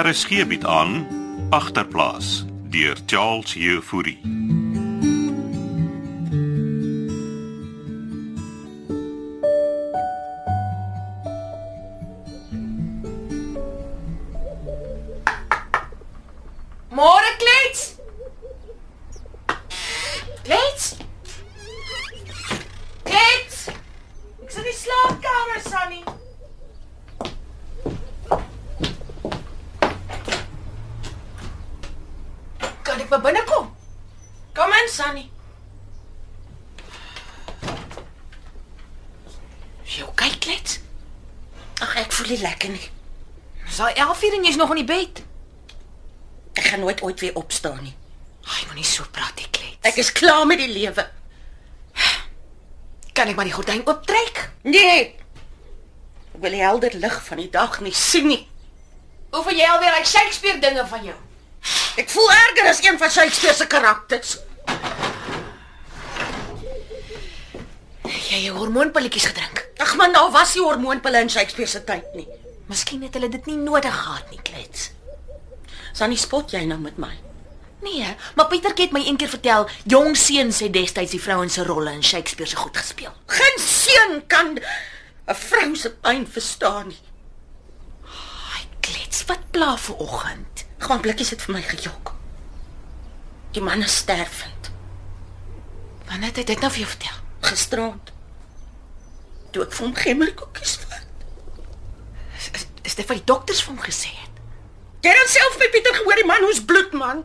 RSG bied aan agterplaas deur Charles Jefouri. Nie lekker nie. Dis al 11 uur en jy's nog in die bed. Ek gaan nooit ooit weer opstaan nie. Ai, moenie so praat, ek klets. Ek is klaar met die lewe. kan ek maar die gordyn ooptrek? Nee. Ek wil die helder lig van die dag nie sien nie. Oefen jy alweer hy Shakespeare dinge van jou? Ek voel erger as een van Shakespeare se karakters. Jy het hormoonpilletjies gedrink. Ag man, daar was nie hormoonpille in Shakespeare se tyd nie. Miskien het hulle dit nie nodig gehad nie, klets. Sannie spot jy nou met my? Nee, maar Pietertjie het my eendag vertel, jong seuns het destyds die vrouens se rolle in Shakespeare se goed gespeel. Geen seun kan 'n vrou se pyn verstaan nie. Ai, klets, wat pla vir oggend? Gaan blikkies het vir my gejok. Die man is stervend, Wanneer het hy dit nou vir jou vertel? gisterand. Toe ek vir hom gemmerkoekies vat. Is, is, is dit wat die dokters vir hom gesê het? Jy het self by Pieter gehoor die man hoes bloed man.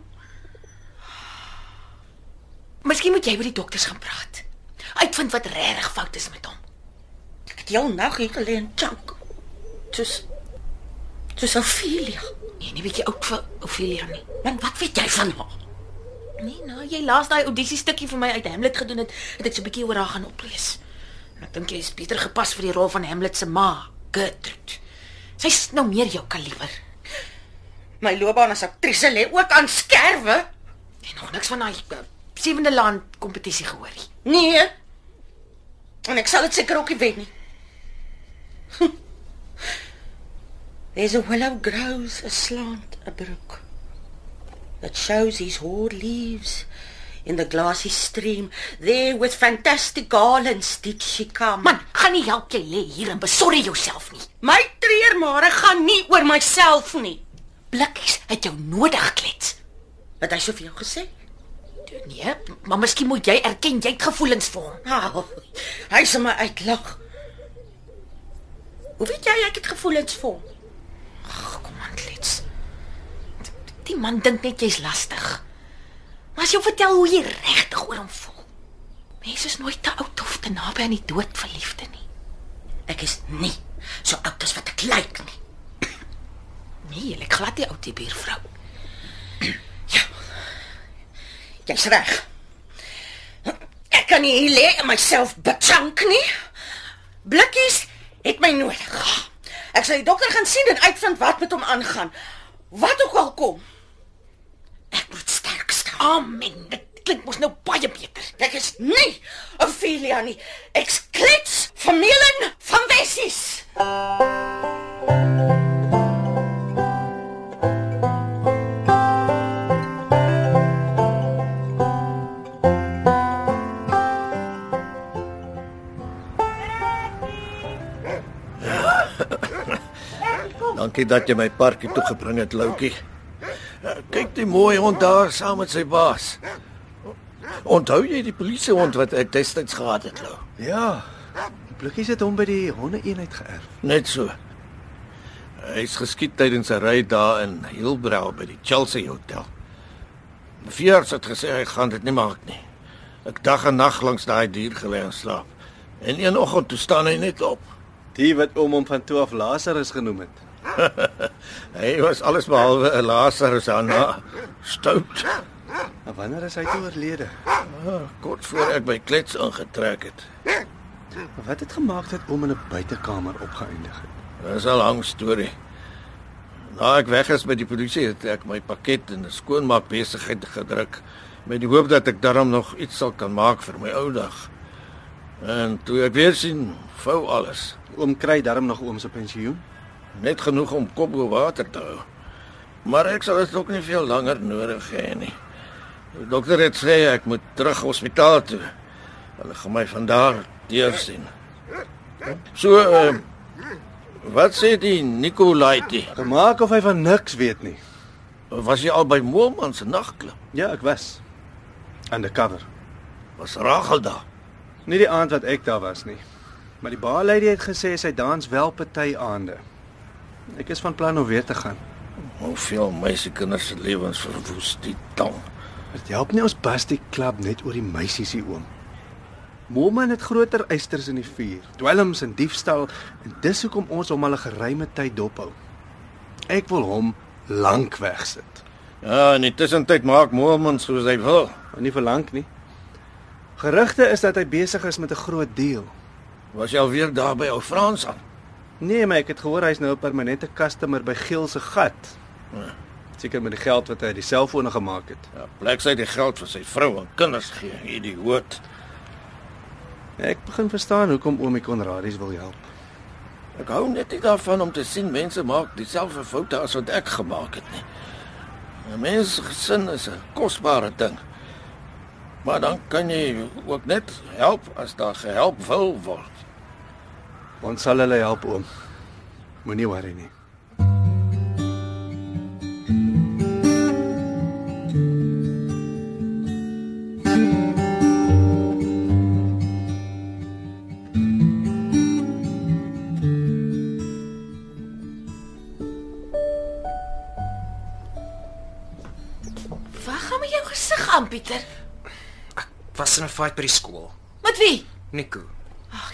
Miskien moet jy met die dokters gaan praat. Uitvind wat regtig fout is met hom. Ek het heel nag hier gelê en chunk. Dis Dis Ophelia. Nee, nie weet jy ook vir Ophelia nie. Man, wat weet jy van haar? Nee, nou jy laas daai audisie stukkie vir my uit Hamlet gedoen het, het ek so 'n bietjie oor haar gaan oplees. Ek dink jy is beter gepas vir die rol van Hamlet se ma, Gertrude. Sy's nou meer jou kaliber. My loopbaan as aktrise lê ook aan skerwe. En nog niks van daai uh, sewende land kompetisie gehoor nie. Nee. En ek sal dit seker ook nie wen nie. There's a willow grows aslant a brook that shows his hoar leaves in the glassy stream. There with fantastic garlands did she come. Man, gaan nie help jy lê hier en besorry jouself nie. my treurmare gaan nie oor myself nie. Blikkies het jou nodig klets. Het hy so vir jou gesê? Nee, maar miskien moet jy erken jy het gevoelens vir hom. Nou, hy sê my uitlag. Hoe weet jy ek het gevoelens vir hom? Ag, kom aan klets. Die man dink net jy's lastig. Maar as jy vertel hoe jy regtig oor hom voel. Mense is nooit te oud of te naby aan die dood vir liefde nie. Ek is nie so oud as wat ek lyk nie. Nee, lyk glad nie oud die buurvrou. Jy's reg. Ek kan nie hier lê en myself bechunk nie. Blikkies het my nodig. Ek sal die dokter gaan sien en uitvind wat met hom aangaan. Wat ook al kom. Ek moet sterk staan. Amen. Dit klink mos nou baie beter. Ek is nie Ophelia nie. Ek's klets vermeling van Wessies. Dankie dat jy my parkie toe gebring het, Loukie. Kyk die mooi hond daar saam met sy baas. Onthou jy die polisiehond wat ek destyds gehad het, Lou? Ja. Die blikkies het hom by die hondeeenheid geërf. Net so. Hy's geskiet tydens 'n ry daar in Hillbrow by die Chelsea Hotel. Viers het gesê hy gaan dit nie maak nie. Ek dag en nag langs daai dier gelê en slaap. En een oggend toe staan hy net op. Die wat oom hom van toe af Lazarus genoem het. Hy was alles behalwe 'n Lazarus daarna. Stout. Maar wanneer is hy toe oorlede? Ah, kort voor ek by Klets ingetrek het. Wat het gemaak dat oom in 'n buitekamer opgeëindig het? Dis 'n lang storie. Na ek weg is by die polisie het ek my pakket in 'n skoonmaak besigheid gedruk met die hoop dat ek daarom nog iets sal kan maak vir my ou dag. En toe ek weer sien, vou alles. Oom kry darm nog oom se pensioen. Net genoeg om kop bo water te hou. Maar ek sal dit ook nie veel langer nodig hê nie. Die dokter het sê ek moet terug hospitaal toe. Hulle gaan my van daar deursien. So uh, wat sê die Nicolaitie? Gemaak of hy van niks weet nie. Was jy al by Moelman se nagklub? Ja, ek was undercover. Was Rachel daar? Nie die aand wat ek daar was nie. Maar die baarlady het gesê sy dans wel party aande. Ek is van plan om weer te gaan. Hoeveel meisiekinders se lewens verwoes die tang. Dit help nie ons bas die klub net oor die meisies hier oom. Moelman het groter eisters in die vuur, dwelms en diefstal en dis hoekom ons hom al 'n geruime tyd dophou. Ek wil hom lank wegsit. Ja, in die tussentyd maak Moelman soos hy wil. Maar nie vir lank nie. Gerugte is dat hy besig is met 'n groot deal. Was jy alweer daar by ou Frans aan? Nee, maar ek het gehoor hy's nou 'n permanente customer by Giel se gat. Seker met die geld wat hy uit die selfone gemaak het. Ja, plek sy die geld vir sy vrou en kinders gee, idioot. Ek begin verstaan hoekom oomie Konradies wil help. Ek hou net nie daarvan om te sien mense maak dieselfde foute as wat ek gemaak het nie. 'n Mens se gesin is 'n kosbare ding. Maar dan kan jy ook net help as daar gehelp wil word. Ons sal hulle help oom. Moenie worry nie. Waar gaan met jou gesig aan, Pieter? Ek was in 'n fight by die skool. Met wie? Nico.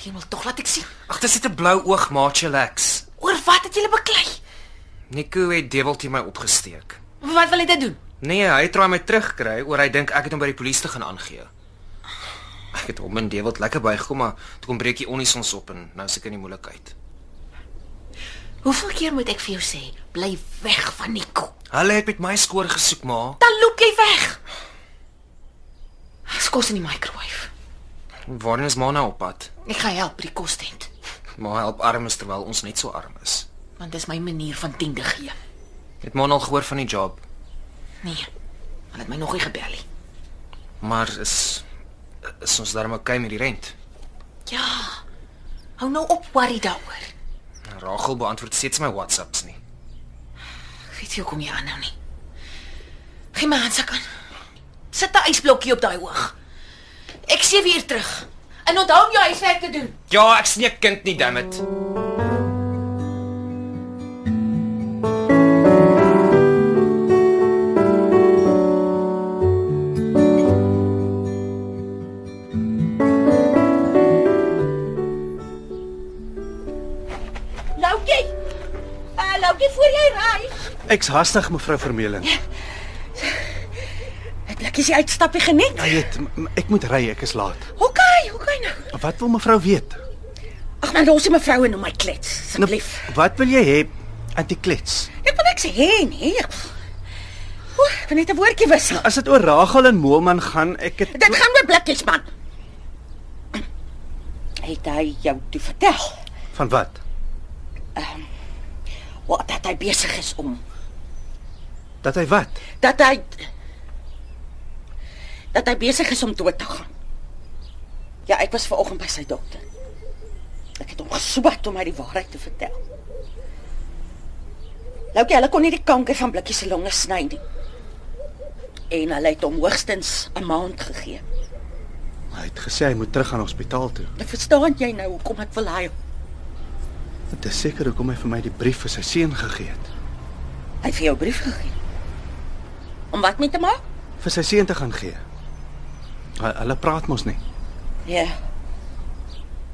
Jy wil tog laat ek sien. Ag, dis net 'n blou oog maatjie Lex. Oor wat het julle beklei? Nico het Devilty my opgesteek. Wat wil hy dit doen? Nee, hy probeer my terugkry oor hy dink ek het hom by die polisie te gaan aangee. Ek het hom en Devil lekker bygekom, maar toe kom breek die onnisons op en nou seker in die moeilikheid. Hoeveel keer moet ek vir jou sê, bly weg van Nico? Hulle het met my skoor gesoek, ma. Dan loop jy weg. Skos in die microwave. Waarheen is ma nou op pad? Ek gaan help by die kostent, Ma help armes terwyl ons net so arm is. want dis my manier van tiende gee. Het ma al gehoor van die job? Nee. Hulle het my nog nie gebel nie. Maar is is ons darm okay met die rent? Ja. Hou nou op worry daaroor. Rachel beantwoord steeds my WhatsApps nie. Ek weet nie hoekom jy aanhou nie. Gee my handsak aan. Sit 'n ysblokkie op daai oog. Ek sien weer terug. En onthou om jou huiswerk te doen. Ja, ek 'n kind nie, dammit. Loukie. Uh, Loukie, voor jy ry. Ek's hastig mevrou Vermeulen. Het Lukkie se uitstappie geniet. Ja, weet, m- ek moet ry, ek is laat. Okay, okay nou. Wat wil mevrou weet? Ag man, los die mevrou en nou my klets, Nou, asseblief. wat wil jy hê? Antiklets. Ek wil niks hê nie. Oeh, ek wil net 'n woordjie wissel. As dit oor Rachel en Moelman gaan, ek het Dit gaan oor blikkies man. Het hy jou toe vertel van wat? wat dat hy besig is om Dat hy wat? dat hy dat hy besig is om dood te gaan. Ja, ek was vanoggend by sy dokter. Ek het hom geswat om my die waarheid te vertel. Loukie, hulle kon nie die kanker van blikkies se longe sny nie. En hulle het hom hoogstens 'n maand gegee. Hy het gesê hy moet terug gaan hospitaal toe. Ek verstaan jy nou hoekom ek wil hy. Dit is seker hoekom hy vir my die brief vir sy seun gegee het. Hy het vir jou brief gegee. Om wat mee te maak? Vir sy seun te gaan gee. Hu- Hulle praat mos nie. Ja.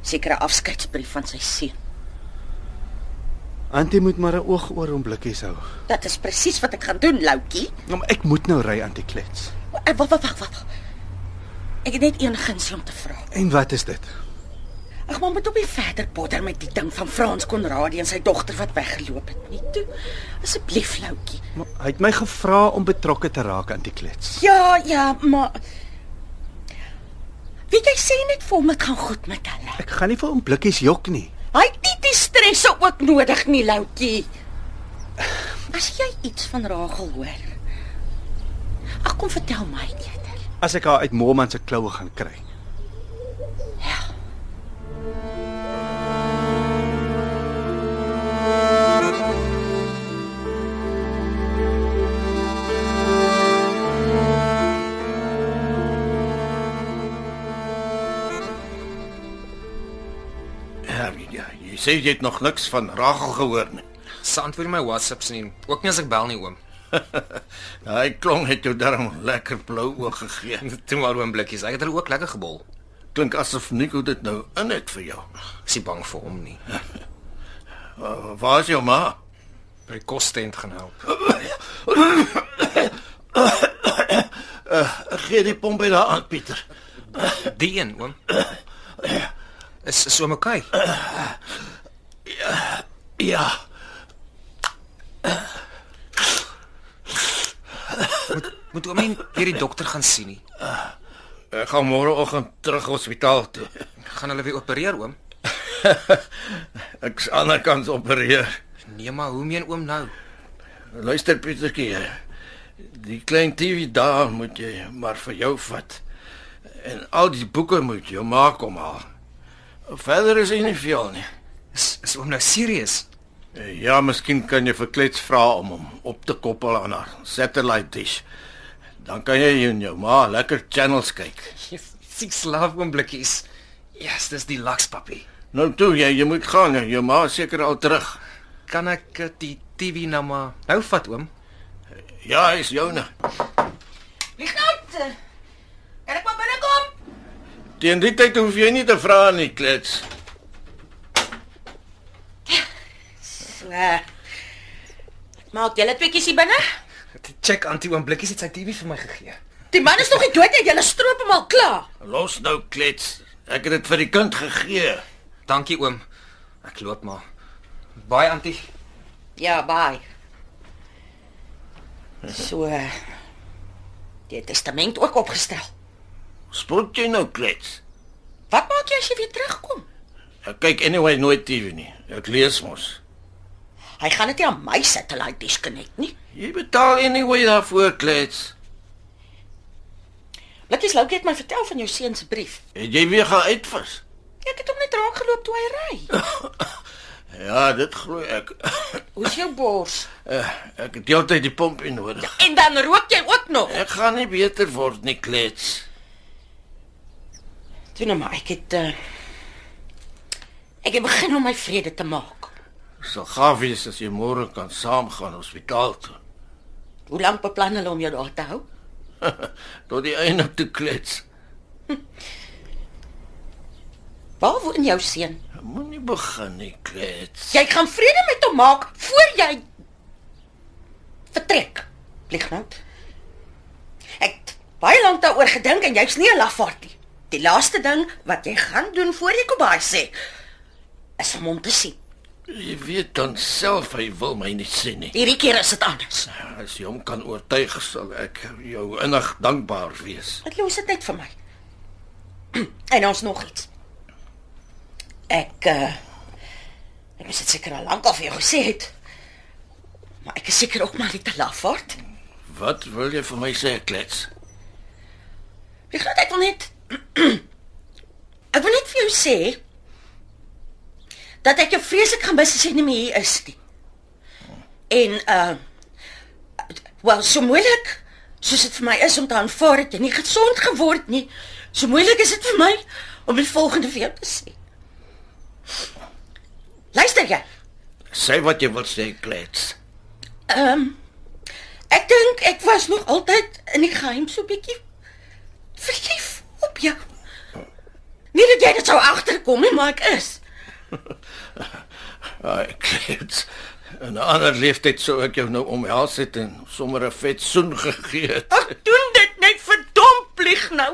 Sekere afskeidsbrief van sy seun. Antie moet maar 'n oog oor hom blikkies hou. Dit is presies wat ek gaan doen, Loukie. Nou, maar ek moet nou ry Antie klets. Eh, Wag, wag, wag, wag. Ek het net een gunsie om te vra. En wat is dit? Ag, maar moet op nie verder potter met die ding van Frans Konradie en sy dogter wat weggeloop het nie. Toe, asseblief, Loukie. Maar hy het my gevra om betrokke te raak Antie klets. Ja, ja, maar Wie jy sê net vir hom dit gaan goed met hulle. Ek gaan nie vir hom blikkies jok nie. Hy het nie die stresse ook nodig nie, Loukie. As jy iets van Rachel hoor. Ag kom vertel my eerder. As ek haar uit Moelman se kloue gaan kry. Sê jy het nog niks van Rachel gehoor nie. Sy antwoord my WhatsApps nie. Ook nie as ek bel nie, oom. Daai klong het jou darm lekker blou oog gegee. Toe maar oom blikkies. Ek het hulle ook lekker gebol. Klink asof Nico dit nou in het vir jou. Ek is bang vir hom nie. Uh, waar is jou ma? By kostent gaan help. Gee die pomp by daar aan, Pieter. Die een, oom. Is is oom okay? Ja, Moet oom nie weer die dokter gaan sien nie. ek gaan môreoggend terug hospitaal toe. Gaan hulle weer opereer, oom? Ek se ander kans opereer. Nee, maar hoe meen oom nou? Luister Pietertjie. Die klein TV daar moet jy maar vir jou vat. En al die boeke moet jou ma kom haal. Verder is hy nie veel nie. Is is oom nou serieus? Ja, miskien kan jy vir Klets vra om hom op te koppel aan haar satellite dish. Dan kan jy en jou ma lekker channels kyk. Six love oom blikkies. Yes, dis die laks papi. Nou toe jy, jy moet gaan. Jou ma is seker al terug. Kan ek eh, die TV nou maar nou vat oom? Ja, hy's joune. Lignout. Kan ek maar binnekom? Teen die tyd hoef jy nie te vra nie, Klets. Uh, maak julle tweeetjies hier binne? Check antie oom blikkies het sy TV vir my gegee. Die man is nog nie dood nie, julle stroop hom al klaar. Los nou, Klets. Ek het dit vir die kind gegee. Dankie oom. Ek loop maar. Baie antie. Ja, bye. So. Uh, die testament ook opgestel. Spook jy nou, Klets? Wat maak jy as jy weer terugkom? Ek kyk anyway nooit TV nie. Ek lees mos. Hy gaan dit nie aan my satellite disconnect nie. Jy betaal anyway daarvoor, Klets. Blikkies Loukie het my vertel van jou seun se brief. Het jy weer gaan uitvis? Ek het hom net raak geloop toe hy ry. Ja, dit glo ek. Hoe's jou bors? Eh, ek het heeltyd die pompie nodig. En dan rook jy ook nog. Ek gaan nie beter word nie, Klets. Toe nou maar, ek het uh, ek het begin om my vrede te maak. Sal gaaf wees as jy môre kan saamgaan hospitaal toe. Hoe lank beplan hulle om jou daar te hou? Tot die einde toe klets. Waar woon jou seun? Moenie begin nie, klets. Jy gaan vrede met hom maak voor jy vertrek. Lignout. Ek het baie lank daaroor gedink en jy's nie 'n lafaard nie. Die laaste ding wat jy gaan doen voor jy Kobai sê, is om hom te sien. Jy weet dan self hy wil my nie sien nie. Hierdie keer is dit anders. As jy hom kan oortuig, sal ek jou innig dankbaar wees. Dit los dit net vir my. en ons nog iets. Ek uh ek moes dit seker al lank al vir jou gesê het. Maar ek is seker ook maar nie te lafaard. Wat wil jy vir my sê, klets? Ek glo ek wil net Ek wil net vir jou sê dat ek jou vreeslik gaan mis as jy nie meer hier is nie. En uh wel so moeilik soos dit vir my is om te aanvaar dat jy nie gesond geword nie. So moeilik is dit vir my om die volgende vir jou te sê. Luister jy? Sê wat jy wil sê, klets. Ehm um, ek dink ek was nog altyd in die geheim so bietjie verlief op jou. Nie dat jy dit sou agterkom nie, maar ek is. Ai, klets. In 'n ander leeftyd sou ek jou nou omhels het en sommer 'n vet soen gegee het. Ag, doen dit net verdomp lieg nou.